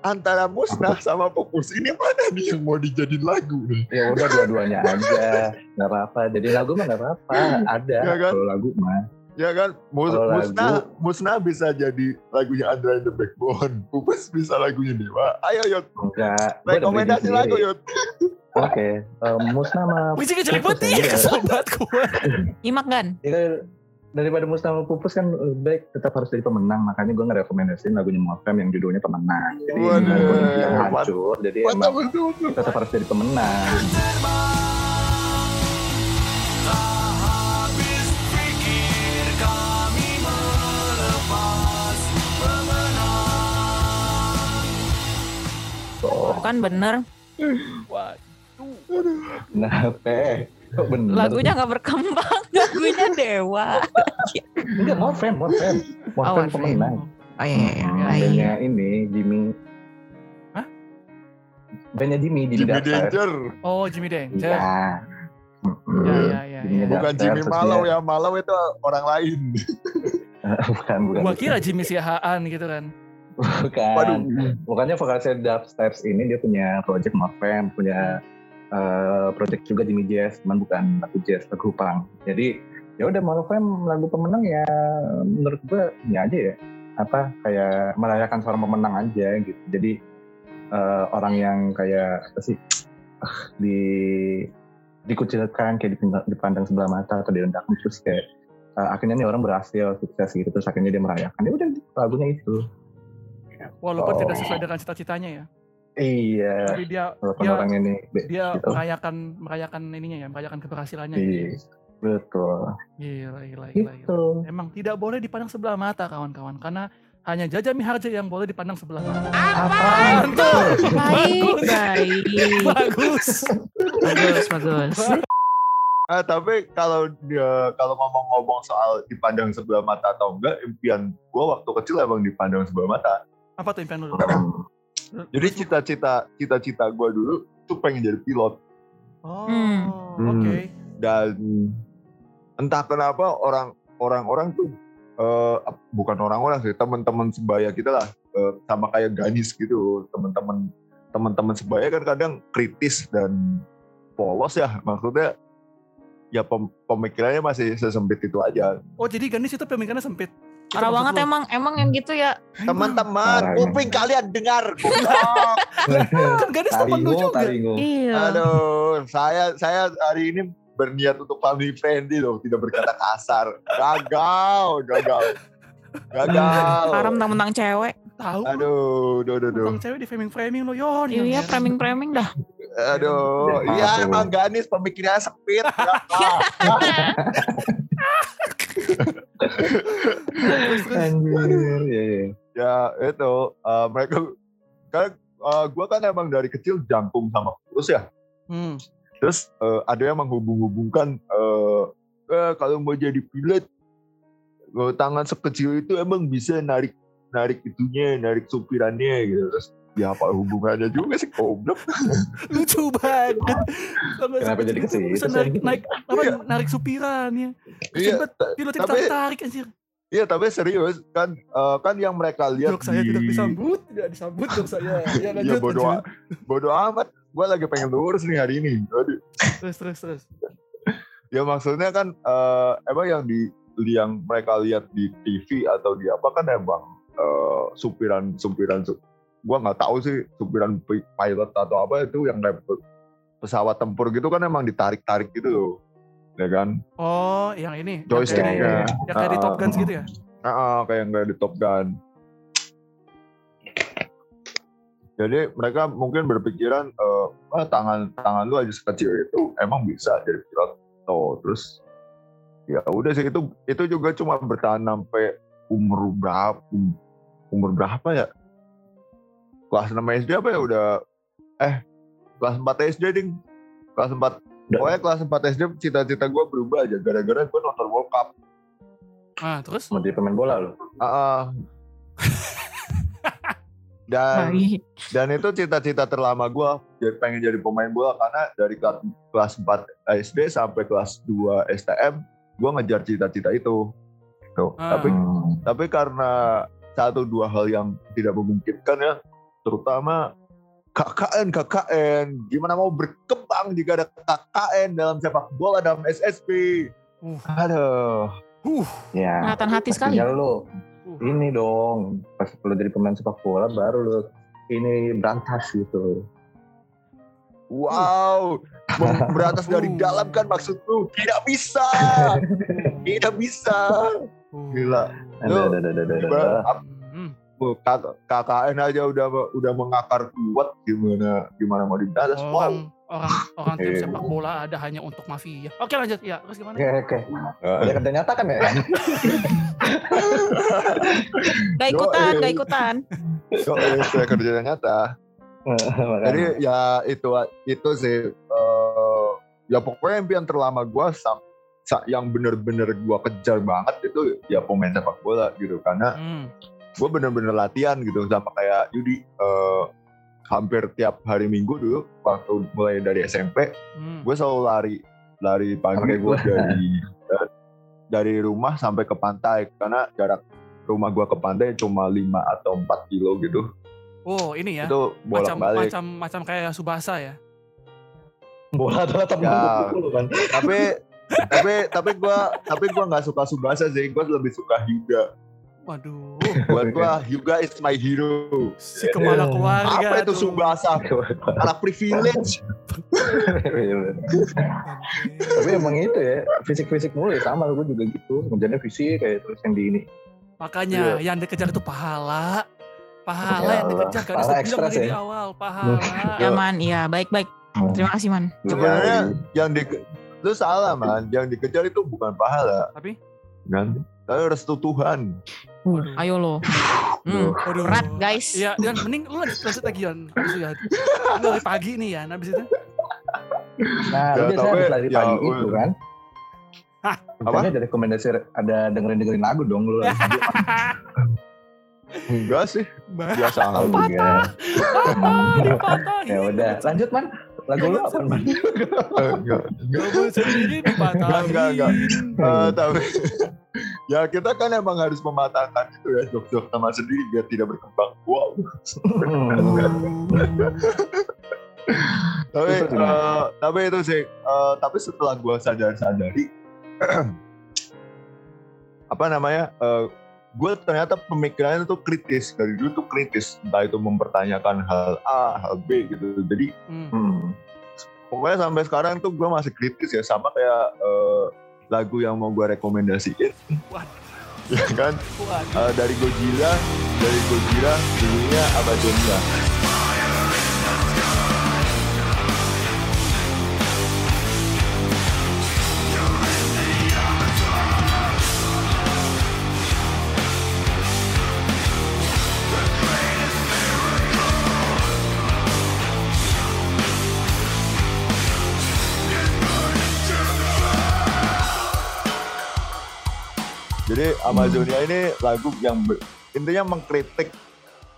[SPEAKER 2] Antara musnah sama pupus ini mana nih yang mau dijadiin lagu nih?
[SPEAKER 4] Ya udah dua-duanya aja, nggak apa-apa. Jadi lagu mah nggak apa-apa, ada.
[SPEAKER 2] Ya kan?
[SPEAKER 4] Kalau lagu mah.
[SPEAKER 2] Ya kan, Mus-
[SPEAKER 4] Kalau lagu-
[SPEAKER 2] musnah, musnah bisa jadi lagunya Andra and the Backbone. Pupus bisa lagunya Dewa. Ayo Yot,
[SPEAKER 4] Enggak.
[SPEAKER 2] rekomendasi lagu. Yot.
[SPEAKER 4] Oke, eh, Musnah sama
[SPEAKER 3] Musiknya jelek banget nih,
[SPEAKER 4] Iya.
[SPEAKER 3] kesel banget gue.
[SPEAKER 5] Nyimak kan?
[SPEAKER 4] Daripada Musnah sama Pupus kan lebih baik tetap harus jadi pemenang. Makanya gue ngerekomendasiin lagunya Morfem yang judulnya pemenang. Jadi
[SPEAKER 2] Waduh.
[SPEAKER 4] walaupun yang hancur, jadi emang
[SPEAKER 2] betul, betul.
[SPEAKER 4] tetap harus jadi pemenang. Oh,
[SPEAKER 5] Kan bener.
[SPEAKER 3] Waduh.
[SPEAKER 4] kenapa? Kok bener?
[SPEAKER 5] Lagunya nggak berkembang. Lagunya Dewa.
[SPEAKER 4] Enggak, Morfem, Morfem. Morfem
[SPEAKER 5] Morfem.
[SPEAKER 4] pemenang.
[SPEAKER 5] Oh iya, iya,
[SPEAKER 4] Hmm,
[SPEAKER 5] iya.
[SPEAKER 4] Bandnya ini, Jimmy.
[SPEAKER 3] Hah?
[SPEAKER 4] Bandnya Jimmy, Jimmy,
[SPEAKER 2] Jimmy. Danger.
[SPEAKER 3] Oh Jimmy Danger.
[SPEAKER 4] Iya. Mm-mm.
[SPEAKER 3] Ya ya ya.
[SPEAKER 4] Jimmy
[SPEAKER 3] ya.
[SPEAKER 2] Bukan Jimmy Malau ya, Malau itu orang lain.
[SPEAKER 4] bukan, bukan.
[SPEAKER 3] Gua kira Jimmy Siahaan gitu kan.
[SPEAKER 4] Bukan.
[SPEAKER 2] Waduh.
[SPEAKER 4] Makanya vokalisnya Dubsteps ini dia punya project Morfem, punya eh, project juga Jimmy Jazz, cuman bukan lagu jazz, lagu punk. Jadi ya udah Morfem lagu pemenang ya menurut gua ini aja ya apa kayak merayakan seorang pemenang aja gitu. Jadi eh, orang yang kayak apa sih ah, di dikucilkan kayak dipandang, sebelah mata atau direndahkan terus kayak eh, akhirnya nih orang berhasil sukses gitu terus akhirnya dia merayakan ya udah lagunya itu
[SPEAKER 3] Walaupun
[SPEAKER 4] Oh.
[SPEAKER 3] tidak sesuai dengan cita-citanya ya.
[SPEAKER 4] Iya
[SPEAKER 3] Tapi dia dia-
[SPEAKER 4] orang ini
[SPEAKER 3] dia
[SPEAKER 4] gitu.
[SPEAKER 3] merayakan merayakan ininya ya, merayakan keberhasilannya. gitu.
[SPEAKER 4] Iya, betul
[SPEAKER 3] Gila, gila, gila, gila.
[SPEAKER 4] gitu
[SPEAKER 3] Emang tidak boleh dipandang sebelah mata kawan-kawan karena hanya Jaja Miharja yang boleh dipandang sebelah mata.
[SPEAKER 4] apa
[SPEAKER 3] Tuh,
[SPEAKER 5] Baik,
[SPEAKER 3] bagus.
[SPEAKER 5] baik.
[SPEAKER 3] Bagus.
[SPEAKER 5] Bagus, bagus.
[SPEAKER 2] Ah, tapi kalau dia kalau ngomong-ngomong soal dipandang sebelah mata atau enggak, impian gua waktu kecil emang dipandang sebelah mata.
[SPEAKER 3] Apa tuh impian lu?
[SPEAKER 2] Jadi cita-cita cita-cita gua dulu tuh pengen jadi pilot
[SPEAKER 3] Oh,
[SPEAKER 5] Hmm.
[SPEAKER 3] oke.
[SPEAKER 2] dan entah kenapa orang orang-orang tuh eh, bukan orang-orang sih teman-teman sebaya kita lah eh, sama kayak Ganis gitu teman-teman teman-teman sebaya kan kadang kritis dan polos ya maksudnya ya pem- pemikirannya masih sesempit itu aja
[SPEAKER 3] Oh, jadi Ganis itu pemikirannya sempit.
[SPEAKER 5] Parah banget
[SPEAKER 3] lu?
[SPEAKER 5] emang emang yang gitu ya.
[SPEAKER 2] teman-teman kuping kalian dengar.
[SPEAKER 3] Kan Ganis temen lu juga.
[SPEAKER 4] taringo
[SPEAKER 5] Iya.
[SPEAKER 2] aduh saya saya hari ini berniat untuk family friendly loh tidak berkata kasar gagal gagal gagal
[SPEAKER 5] Parah mentang-mentang cewek.
[SPEAKER 3] Tahu.
[SPEAKER 2] aduh duh, duh, duh.
[SPEAKER 3] Bang cewek di framing-framing lo, Yon.
[SPEAKER 5] Iya, framing-framing dah.
[SPEAKER 2] Aduh
[SPEAKER 4] Ya,
[SPEAKER 2] iya
[SPEAKER 4] maaf,
[SPEAKER 2] emang Ganis pemikirannya sempit
[SPEAKER 3] terus.
[SPEAKER 4] anjir ya, ya.
[SPEAKER 2] ya itu eh, mereka kan eh, gua kan emang dari kecil jangkung sama kurus ya
[SPEAKER 3] Hmm.
[SPEAKER 2] Terus eh, ada yang menghubung-hubungkan eh, eh, kalau mau jadi pilot tangan sekecil itu emang bisa narik narik itunya, narik supirannya gitu. Terus ya apa hubungannya juga sih goblok.
[SPEAKER 3] Lucu banget.
[SPEAKER 4] Kenapa jadi
[SPEAKER 3] seperti itu
[SPEAKER 4] ke
[SPEAKER 3] Bisa
[SPEAKER 4] situ,
[SPEAKER 3] narik,
[SPEAKER 4] Sen?
[SPEAKER 3] naik, apa,
[SPEAKER 2] Iya.
[SPEAKER 3] narik supiran ya.
[SPEAKER 2] Iya,
[SPEAKER 3] pilotnya
[SPEAKER 2] tapi-
[SPEAKER 3] ditarik-tarik anjir.
[SPEAKER 2] iya tapi serius kan eh, kan yang mereka lihat
[SPEAKER 3] Jok saya
[SPEAKER 2] di
[SPEAKER 3] tidak disambut, tidak disambut jok saya. Ya lanjut.
[SPEAKER 2] bodo,
[SPEAKER 3] lanjut.
[SPEAKER 2] bodo amat. Gue lagi pengen lurus nih hari ini. Aduh.
[SPEAKER 3] Terus, terus, terus.
[SPEAKER 2] Ya maksudnya kan eh, emang yang di yang mereka lihat di TV atau di apa kan emang eh, supiran supiran su- gua nggak tahu sih supiran pi- pilot atau apa itu yang kayak pe- pesawat tempur gitu kan emang ditarik-tarik gitu loh. Ya kan?
[SPEAKER 3] Oh, yang ini. yang kayak
[SPEAKER 2] joysticknya
[SPEAKER 3] Yang kayak di Top Guns gitu ya?
[SPEAKER 2] Ah, ah, kayak nggak di Top Gun. Jadi mereka mungkin berpikiran eh, ah, tangan tangan lu aja sekecil itu emang bisa jadi pilot. Tuh terus ya udah sih itu itu juga cuma bertahan sampai umur berapa umur berapa ya kelas 6 SD apa ya udah eh kelas 4 SD ding kelas 4 pokoknya kelas 4 SD cita-cita gue berubah aja gara-gara gue nonton World Cup
[SPEAKER 3] Ah, terus?
[SPEAKER 4] mau jadi pemain bola lo
[SPEAKER 2] Ah, ah. dan dan itu cita-cita terlama gue jadi pengen jadi pemain bola karena dari kelas, kelas 4 SD sampai kelas 2 STM gue ngejar cita-cita itu Tuh.
[SPEAKER 3] Ah.
[SPEAKER 2] Tapi tapi karena satu dua hal yang tidak memungkinkan ya, terutama KKN KKN gimana mau berkembang jika ada KKN dalam sepak bola dalam SSB.
[SPEAKER 3] Uh.
[SPEAKER 2] Aduh.
[SPEAKER 3] Uh,
[SPEAKER 4] Ya.
[SPEAKER 5] Kelihatan hati sekali.
[SPEAKER 4] Lu
[SPEAKER 3] uh.
[SPEAKER 4] ini dong pas lu jadi pemain sepak bola baru lu ini berantas gitu.
[SPEAKER 2] Wow, Mem- berantas dari
[SPEAKER 3] Uh.
[SPEAKER 2] dalam kan maksudku tidak bisa, tidak bisa.
[SPEAKER 3] Uh.
[SPEAKER 2] Gila.
[SPEAKER 4] Ada
[SPEAKER 2] Lu,
[SPEAKER 4] ada ada ada.
[SPEAKER 2] KKN aja udah udah mengakar kuat gimana gimana mau dibalas. Wow.
[SPEAKER 3] Orang orang orang tim sepak bola ada hanya untuk mafia. Oke lanjut ya. Terus gimana?
[SPEAKER 4] Oke oke. Ada kerja nyata kan ya?
[SPEAKER 5] Gak ikutan, gak ikutan.
[SPEAKER 2] So, ini sudah kerja nyata. Jadi ya itu itu sih eh, ya pokoknya impian terlama gue yang bener-bener gue kejar banget itu ya pemain sepak bola gitu karena
[SPEAKER 3] Hmm.
[SPEAKER 2] Gue bener-bener latihan gitu sama kayak Yudi eh, hampir tiap hari Minggu dulu waktu mulai dari SMP
[SPEAKER 3] Hmm.
[SPEAKER 2] gue selalu lari lari
[SPEAKER 4] kayak
[SPEAKER 2] gue dari dari rumah sampai ke pantai karena jarak rumah gue ke pantai cuma 5 atau 4 kilo gitu
[SPEAKER 3] Oh ini ya.
[SPEAKER 2] itu bolak
[SPEAKER 3] macam
[SPEAKER 2] balik
[SPEAKER 3] macam macam kayak Subasa ya.
[SPEAKER 4] bola adalah temen
[SPEAKER 2] Ya.
[SPEAKER 4] kan.
[SPEAKER 2] tapi tapi tapi gue tapi gue nggak suka Subasa sih gue lebih suka Hyuga
[SPEAKER 3] Waduh.
[SPEAKER 2] buat gue Hyuga is my hero
[SPEAKER 3] Si kepala keluarga.
[SPEAKER 2] apa itu
[SPEAKER 3] tuh.
[SPEAKER 2] Subasa anak privilege
[SPEAKER 4] Tapi emang itu ya, fisik-fisik mulu ya sama gue juga gitu. Ngejarnya fisik kayak terus yang di ini.
[SPEAKER 3] Makanya yang dikejar itu pahala. Pahala yang
[SPEAKER 4] Ya Allah,
[SPEAKER 3] dikejar kan
[SPEAKER 4] pahala
[SPEAKER 3] bilang dari
[SPEAKER 4] ya.
[SPEAKER 3] awal pahala.
[SPEAKER 5] Ya man, iya baik-baik. Terima kasih man.
[SPEAKER 2] sebenarnya yang di lu salah man yang dikejar itu bukan pahala
[SPEAKER 3] Tapi
[SPEAKER 2] kan tapi restu Tuhan
[SPEAKER 3] Waduh.
[SPEAKER 5] Ayo lo. Hmm.
[SPEAKER 3] Waduh.
[SPEAKER 5] Berat guys.
[SPEAKER 3] Iya, dan mending lu lanjut, lanjut lagi Yan. Itu ya. Lu dari pagi nih ya, habis itu.
[SPEAKER 4] Nah, lu
[SPEAKER 2] Ya,
[SPEAKER 4] biasanya
[SPEAKER 2] tapi-
[SPEAKER 4] habis lari
[SPEAKER 2] ya,
[SPEAKER 4] pagi
[SPEAKER 2] uh.
[SPEAKER 4] itu kan.
[SPEAKER 3] Hah?
[SPEAKER 4] Makanya ada rekomendasi ada dengerin dengerin lagu dong lu.
[SPEAKER 2] enggak sih biasa aja
[SPEAKER 4] Enggak.
[SPEAKER 3] Dipatahin.
[SPEAKER 4] Ya udah, lanjut man. Lagu lu apa man?
[SPEAKER 2] enggak
[SPEAKER 3] Gak sendiri dipatahin.
[SPEAKER 2] Enggak, enggak. Eh, tapi ya kita kan emang harus mematahkan itu ya jok-jok sama sendiri biar tidak berkembang wow tapi
[SPEAKER 4] Itu
[SPEAKER 2] eh, tapi itu sih eh, tapi setelah gua sadar-sadari apa namanya eh, gue ternyata pemikirannya tuh kritis dari dulu tuh kritis entah itu mempertanyakan hal A hal B gitu jadi
[SPEAKER 3] Hmm.
[SPEAKER 4] Hmm.
[SPEAKER 2] pokoknya sampai sekarang tuh gue masih kritis ya sama kayak eh, lagu yang mau gue rekomendasiin. Ya kan. Eh, dari Godzilla dari Godzilla judulnya Abadonia Amazonia ini lagu yang intinya mengkritik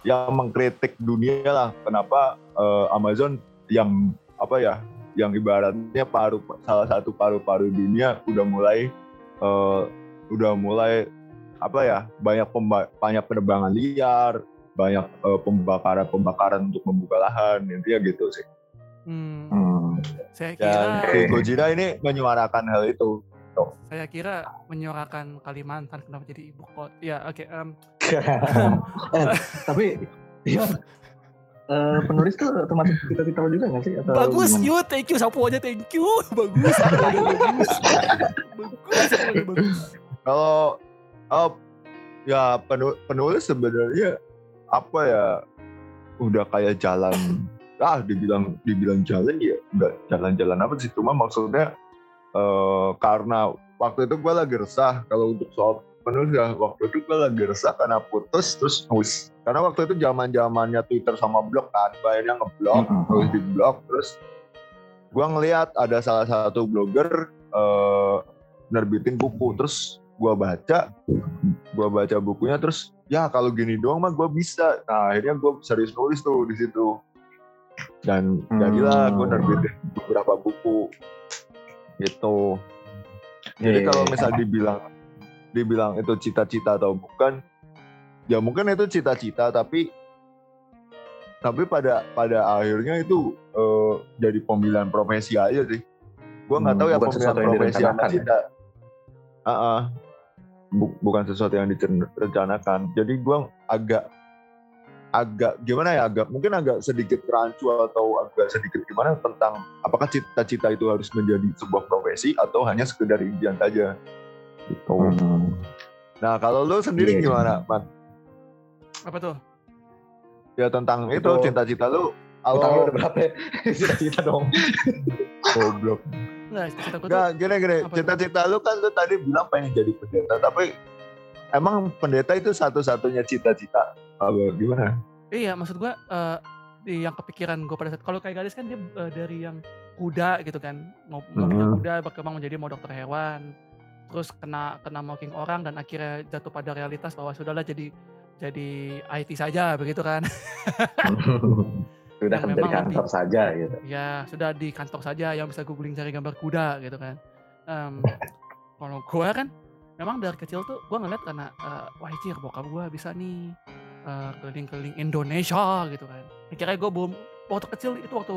[SPEAKER 2] yang mengkritik dunia lah. Kenapa eh, Amazon yang apa ya? Yang ibaratnya paru salah satu paru-paru dunia udah mulai eh, udah mulai apa ya? Banyak pemba- banyak penerbangan liar, banyak eh, pembakaran-pembakaran untuk membuka lahan. Intinya gitu sih.
[SPEAKER 3] Hmm.
[SPEAKER 4] Hmm.
[SPEAKER 3] Saya kira
[SPEAKER 2] Dan Gojira ini menyuarakan hal itu.
[SPEAKER 3] Saya kira menyuarakan Kalimantan kenapa jadi ibu kota. Ya, oke. em,
[SPEAKER 4] eh, tapi iya, eh, penulis tuh termasuk kita kita juga nggak sih? Atau
[SPEAKER 3] bagus,
[SPEAKER 4] gimana?
[SPEAKER 3] yuk, thank you, sapu aja thank you. Bagus, bagus, bagus. Bagus, bagus.
[SPEAKER 2] kalau oh, ya penu- penulis sebenarnya apa ya udah kayak jalan ah dibilang dibilang jalan ya enggak jalan-jalan apa sih cuma maksudnya eh, karena waktu itu gue lagi resah kalau untuk soal penulis ya. Waktu itu gue lagi resah karena putus terus nulis karena waktu itu zaman zamannya Twitter sama blog kan akhirnya ngeblok
[SPEAKER 4] Mm-mm.
[SPEAKER 2] terus di blog terus gue ngelihat ada salah satu blogger eh, nerbitin buku terus gue baca gue baca bukunya terus ya kalau gini doang mah gue bisa. Nah akhirnya gue serius nulis tuh di situ. Dan
[SPEAKER 4] Hmm.
[SPEAKER 2] jadilah gue nerbitin beberapa buku gitu. Jadi kalau
[SPEAKER 4] iya,
[SPEAKER 2] misal dibilang dibilang itu cita-cita atau bukan ya mungkin itu cita-cita tapi tapi pada pada akhirnya itu eh, jadi pemilihan profesi aja sih. Gue nggak
[SPEAKER 4] Hmm,
[SPEAKER 2] tahu ya pemilihan profesi sama
[SPEAKER 4] direncanakan ya?
[SPEAKER 2] ah. Bu- bukan sesuatu yang direncanakan jadi gue agak agak gimana ya agak mungkin agak sedikit rancu atau agak sedikit gimana tentang apakah cita-cita itu harus menjadi sebuah profesi atau hanya sekedar impian saja gitu.
[SPEAKER 4] Hmm.
[SPEAKER 2] Nah kalau lu sendiri
[SPEAKER 4] Iya, iya.
[SPEAKER 2] gimana, Man?
[SPEAKER 3] Apa tuh?
[SPEAKER 2] Ya tentang itu
[SPEAKER 4] Itu-
[SPEAKER 2] cita-cita lu Kalau
[SPEAKER 4] udah berapa ya? Cita-cita dong.
[SPEAKER 2] goblok.
[SPEAKER 3] Enggak, cita gue tuh
[SPEAKER 2] Enggak, gini gini.
[SPEAKER 3] Apa tuh?
[SPEAKER 2] Cita-cita lu kan lu tadi bilang pengen jadi pendeta, tapi emang pendeta itu satu-satunya cita-cita. Apa gimana?
[SPEAKER 3] Iya, maksud gua eh, di yang kepikiran gue pada saat kalau kayak gadis kan dia eh, dari yang kuda gitu kan, mau
[SPEAKER 2] Mhm.
[SPEAKER 3] kuda berkembang menjadi mau dokter hewan, terus kena kena mocking orang dan akhirnya jatuh pada realitas bahwa sudahlah jadi jadi IT saja begitu kan.
[SPEAKER 4] Sudah kan
[SPEAKER 3] memang
[SPEAKER 4] kantor saja gitu.
[SPEAKER 3] ya sudah di kantor saja yang bisa googling cari gambar kuda gitu kan. Em, kalau gua kan memang dari kecil tuh gua ngeliat karena eh, wah cir bokap gua bisa nih eh, keliling-keliling Indonesia gitu kan. Akhirnya gue belum waktu kecil itu waktu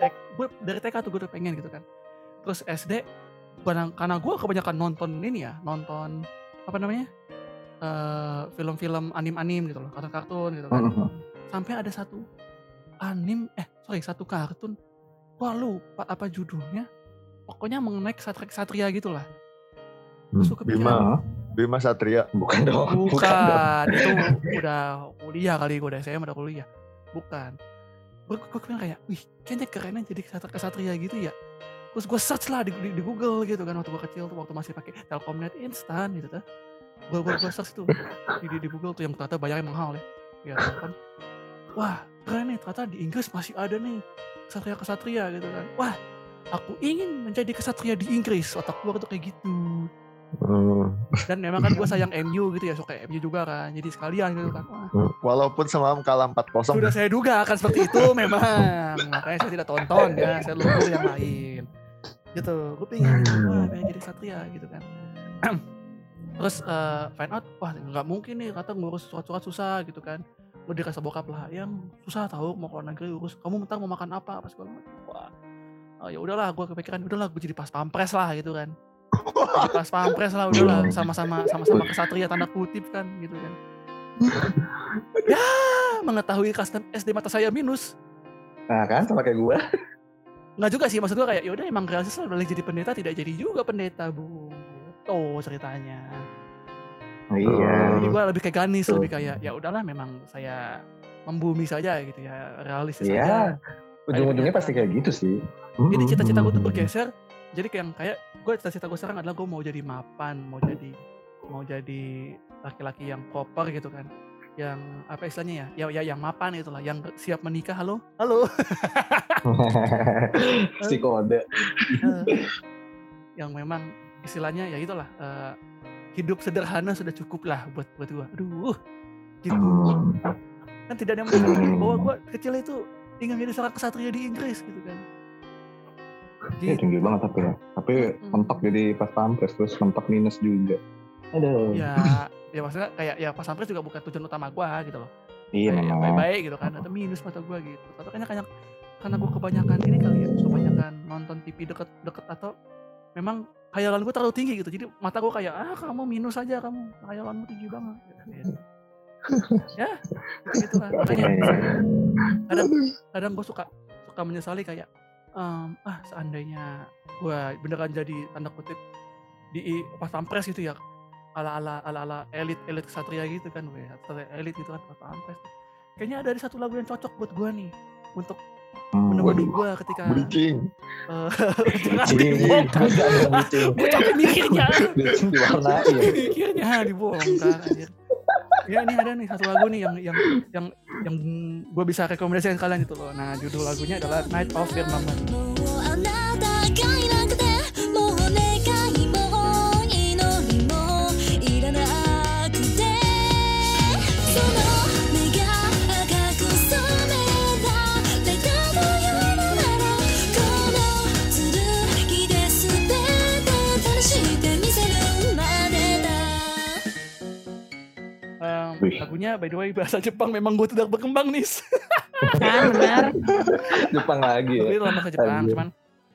[SPEAKER 3] tek, gue dari TK tuh gue udah pengen gitu kan. Terus SD karena, karena gue kebanyakan nonton ini ya nonton apa namanya eh, film-film anim-anim gitu loh kartun-kartun gitu kan
[SPEAKER 4] Hmm.
[SPEAKER 3] sampai ada satu anim eh sorry satu kartun gua lupa apa judulnya pokoknya mengenai kesatria gitu lah terus gue kepikiran
[SPEAKER 2] Bima,
[SPEAKER 4] Hah?
[SPEAKER 2] Bima Satria.
[SPEAKER 4] Bukan dong. dong.
[SPEAKER 3] bukan itu udah kuliah kali gue udah SMA udah kuliah bukan gue gue kepikiran kayak wih kayaknya kerennya jadi kesatria kesatria gitu ya terus gue search lah di, di, di Google gitu kan waktu gue kecil tuh waktu masih pakai Telkomnet instan gitu tuh gue gue gue search tuh di, di, di Google tuh yang ternyata bayarnya mahal ya ya kan wah keren nih ternyata di Inggris masih ada nih kesatria kesatria gitu kan wah aku ingin menjadi kesatria di Inggris otak gue tuh kayak gitu. Dan memang kan gue sayang MU gitu ya suka MU juga kan jadi sekalian gitu kan. Wah
[SPEAKER 2] Walaupun semalam kalah 4-0.
[SPEAKER 3] sudah saya duga akan seperti itu memang. Makanya saya tidak tonton ya saya lupa yang lain. Gitu gue pengen wah pengen jadi satria gitu kan. Terus eh, find out wah nggak mungkin nih kata ngurus surat-surat susah gitu kan. Gue dikasih bokap lah yang susah tahu mau keluar negeri urus. Kamu mentang mau makan apa apa segala macam. Wah oh, ya udahlah gue kepikiran udahlah gue jadi pas pampres lah gitu kan pas pampres lah udahlah sama-sama sama-sama kesatria tanda kutip kan gitu kan ya mengetahui custom SD mata saya minus
[SPEAKER 4] Nah kan sama kayak gua.
[SPEAKER 3] nggak juga sih maksud gue kayak yaudah emang realistis lah boleh jadi pendeta tidak jadi juga pendeta bu gitu ceritanya
[SPEAKER 4] Iya.
[SPEAKER 3] jadi gue lebih kayak ganis lebih kayak ya udahlah memang saya membumi saja gitu ya realistis
[SPEAKER 4] Iya.
[SPEAKER 3] saja
[SPEAKER 4] Ujung-ujungnya pasti kayak gitu sih.
[SPEAKER 3] jadi cita-cita gue tuh
[SPEAKER 4] Hmm.
[SPEAKER 3] bergeser jadi kayak kayak gue cita-cita gue sekarang adalah gue mau jadi mapan mau jadi mau jadi laki-laki yang proper gitu kan. Yang apa istilahnya ya? Ya, ya yang mapan itulah yang siap menikah halo? Halo.
[SPEAKER 4] Si kode.
[SPEAKER 3] Yang memang istilahnya ya itulah eh, hidup sederhana sudah cukup lah buat buat gua. Aduh gitu. Kan tidak ada yang mengatakan bahwa gua kecil itu ingin menjadi seorang kesatria di Inggris gitu kan
[SPEAKER 4] Iya
[SPEAKER 3] Gitu.
[SPEAKER 4] tinggi banget tapi ya. Tapi
[SPEAKER 3] Mm.
[SPEAKER 4] mentok jadi pas pampres terus mentok minus juga. Aduh.
[SPEAKER 3] ya ya maksudnya kayak ya pas sampai juga bukan tujuan utama gua gitu loh
[SPEAKER 4] Iya
[SPEAKER 3] kayak
[SPEAKER 4] memang.
[SPEAKER 3] baik-baik gitu kan atau minus mata gua gitu atau kayaknya kayak karena gua kebanyakan ini kali ya kebanyakan nonton TV deket-deket atau memang hayalan gua terlalu tinggi gitu jadi mata gua kayak ah kamu minus aja kamu hayalanmu tinggi banget gitu. ya gitu kan makanya kadang kadang gue suka suka menyesali kayak em, ah seandainya gue beneran jadi tanda kutip di pas pampres gitu ya ala ala ala ala elit elit kesatria gitu kan gue satria elit gitu kan pas pampres kayaknya ada satu lagu yang cocok buat gue nih untuk
[SPEAKER 4] Hmm.
[SPEAKER 3] menemani gue ketika
[SPEAKER 2] Bridging.
[SPEAKER 3] eh, jangan
[SPEAKER 4] Bridging.
[SPEAKER 3] dibongkar gue capek mikirnya mikirnya dibongkar. Ya ini ada nih satu lagu nih yang yang yang yang gue bisa rekomendasikan kalian itu loh. Nah judul lagunya adalah Night of Firmament lagunya by the way bahasa Jepang memang gue tidak berkembang nih
[SPEAKER 5] Kan benar.
[SPEAKER 4] Jepang lagi ya.
[SPEAKER 3] tapi dalam bahasa Jepang
[SPEAKER 4] Anjir.
[SPEAKER 3] cuman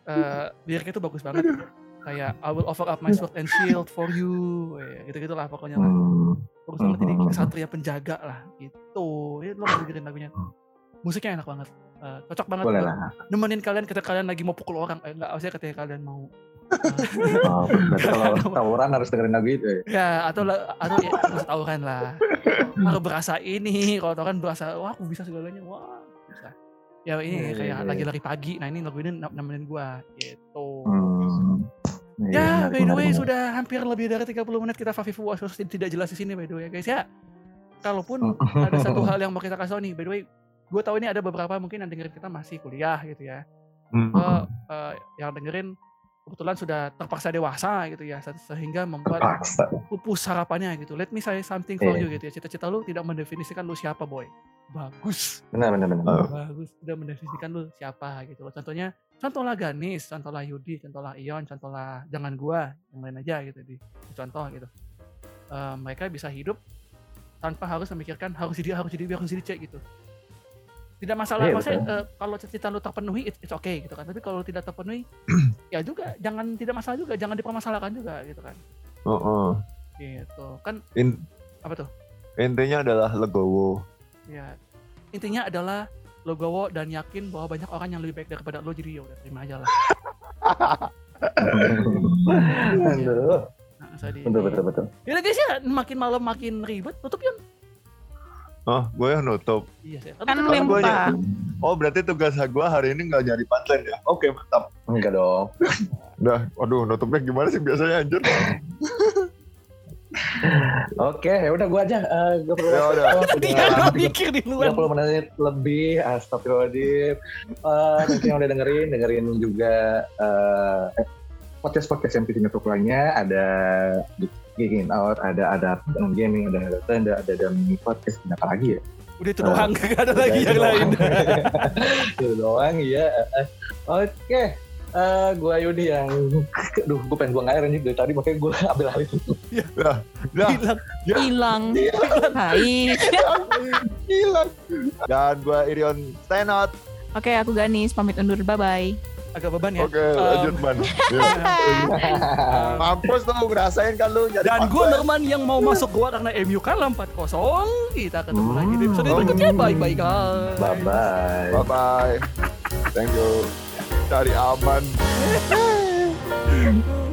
[SPEAKER 3] eh liriknya tuh bagus banget kayak I will offer up my sword and shield for you gitu gitulah pokoknya lah.
[SPEAKER 4] Hmm.
[SPEAKER 3] bagus banget jadi
[SPEAKER 4] Hmm.
[SPEAKER 3] kesatria penjaga lah gitu ya lo harus dengerin lagunya musiknya enak banget Eh, cocok banget
[SPEAKER 4] Boleh lah.
[SPEAKER 3] nemenin kalian ketika kalian lagi mau pukul orang eh, enggak maksudnya ketika kalian mau
[SPEAKER 4] Oh, kalau tawuran harus dengerin lagu itu ya.
[SPEAKER 3] ya atau atau ya harus tawuran lah kalau berasa ini kalau tawuran berasa wah aku bisa segalanya wah bisa ya ini
[SPEAKER 4] Iya, iya,
[SPEAKER 3] kayak
[SPEAKER 4] iya.
[SPEAKER 3] lagi lari pagi nah ini lagu ini nem- nemenin gua gitu
[SPEAKER 4] Hmm. Iya,
[SPEAKER 3] Ya,
[SPEAKER 4] menarik,
[SPEAKER 3] by the way
[SPEAKER 4] menarik.
[SPEAKER 3] sudah hampir lebih dari 30 menit kita Fafifu Wasos tidak jelas di sini by the way guys ya. Kalaupun ada satu hal yang mau kita kasih tau nih, by the way, gue tahu ini ada beberapa mungkin yang dengerin kita masih kuliah gitu ya.
[SPEAKER 4] Hmm.
[SPEAKER 3] Gue eh, yang dengerin kebetulan sudah terpaksa dewasa gitu ya, se- sehingga membuat
[SPEAKER 4] Paksa.
[SPEAKER 3] pupus harapannya gitu. Let me say something for
[SPEAKER 4] Iya.
[SPEAKER 3] you gitu ya. Cita-cita lu tidak mendefinisikan lu siapa boy. Bagus.
[SPEAKER 4] Benar, benar, benar.
[SPEAKER 3] Bagus. Tidak mendefinisikan lu siapa gitu loh. Contohnya, contohlah Ganis, contohlah Yudi, contohlah Ion, contohlah jangan gua, yang lain aja gitu di contoh gitu. Eh, mereka bisa hidup tanpa harus memikirkan harus jadi harus jadi harus jadi C gitu. Tidak masalah,
[SPEAKER 4] Iya,
[SPEAKER 3] maksudnya eh, kalau cita-cita lu terpenuhi it's, it's okay gitu kan. Tapi kalau tidak terpenuhi ya juga jangan tidak masalah juga, jangan dipermasalahkan juga gitu kan.
[SPEAKER 2] Oh, oh.
[SPEAKER 3] Gitu. Kan
[SPEAKER 2] In-
[SPEAKER 3] apa tuh?
[SPEAKER 2] intinya adalah legowo.
[SPEAKER 3] Ya, intinya adalah logowo dan yakin bahwa banyak orang yang lebih baik daripada lo jadi ya udah terima aja lah.
[SPEAKER 4] Aduh.
[SPEAKER 3] Nah,
[SPEAKER 4] Betul, betul, betul.
[SPEAKER 3] Ya guys ya, makin malam makin ribet. Tutup yun.
[SPEAKER 2] Oh, gue yang nutup.
[SPEAKER 3] Iya sih.
[SPEAKER 5] Kan buka.
[SPEAKER 2] yang- Oh, berarti tugas gue hari ini nggak nyari punchline ya? Oke, mantap.
[SPEAKER 4] Enggak dong.
[SPEAKER 2] Udah, waduh, nutupnya gimana sih biasanya anjir?
[SPEAKER 4] Oke, ya udah gua aja. Eh, gua perlu
[SPEAKER 2] Ya udah.
[SPEAKER 3] Dia nggak mikir di luar.
[SPEAKER 4] 30 menit lebih, astagfirullahaladzim. Eh, mungkin yang udah dengerin, dengerin juga eh, podcast-podcast yang lainnya. Ada Geeking Out, ada ada Dalam Gaming, ada ada Tenda, ada Dalam Podcast, ada apa lagi ya?
[SPEAKER 3] Udah itu doang, gak ada lagi yang lain.
[SPEAKER 4] Itu doang, iya. Eh, Oke, Eh, gua Yudi yang, duh, gue pengen buang air anjing dari tadi, makanya gue ambil alih itu.
[SPEAKER 2] Dah,
[SPEAKER 3] Hilang.
[SPEAKER 5] Hilang. Hai.
[SPEAKER 2] hilang. Dan gue Irion stand out.
[SPEAKER 5] Oke, aku Ganis pamit undur. Bye bye.
[SPEAKER 3] Agak beban ya.
[SPEAKER 2] Oke, lanjut man. Ya. Mampus tuh ngerasain kan lu jadi
[SPEAKER 3] Dan gue. Norman yang mau masuk gua karena MU kalah 4-0. Kita ketemu
[SPEAKER 4] Hmm.
[SPEAKER 3] lagi di episode berikutnya. Bye-bye guys.
[SPEAKER 4] Bye-bye.
[SPEAKER 2] Bye bye. Thank you. Cari aman.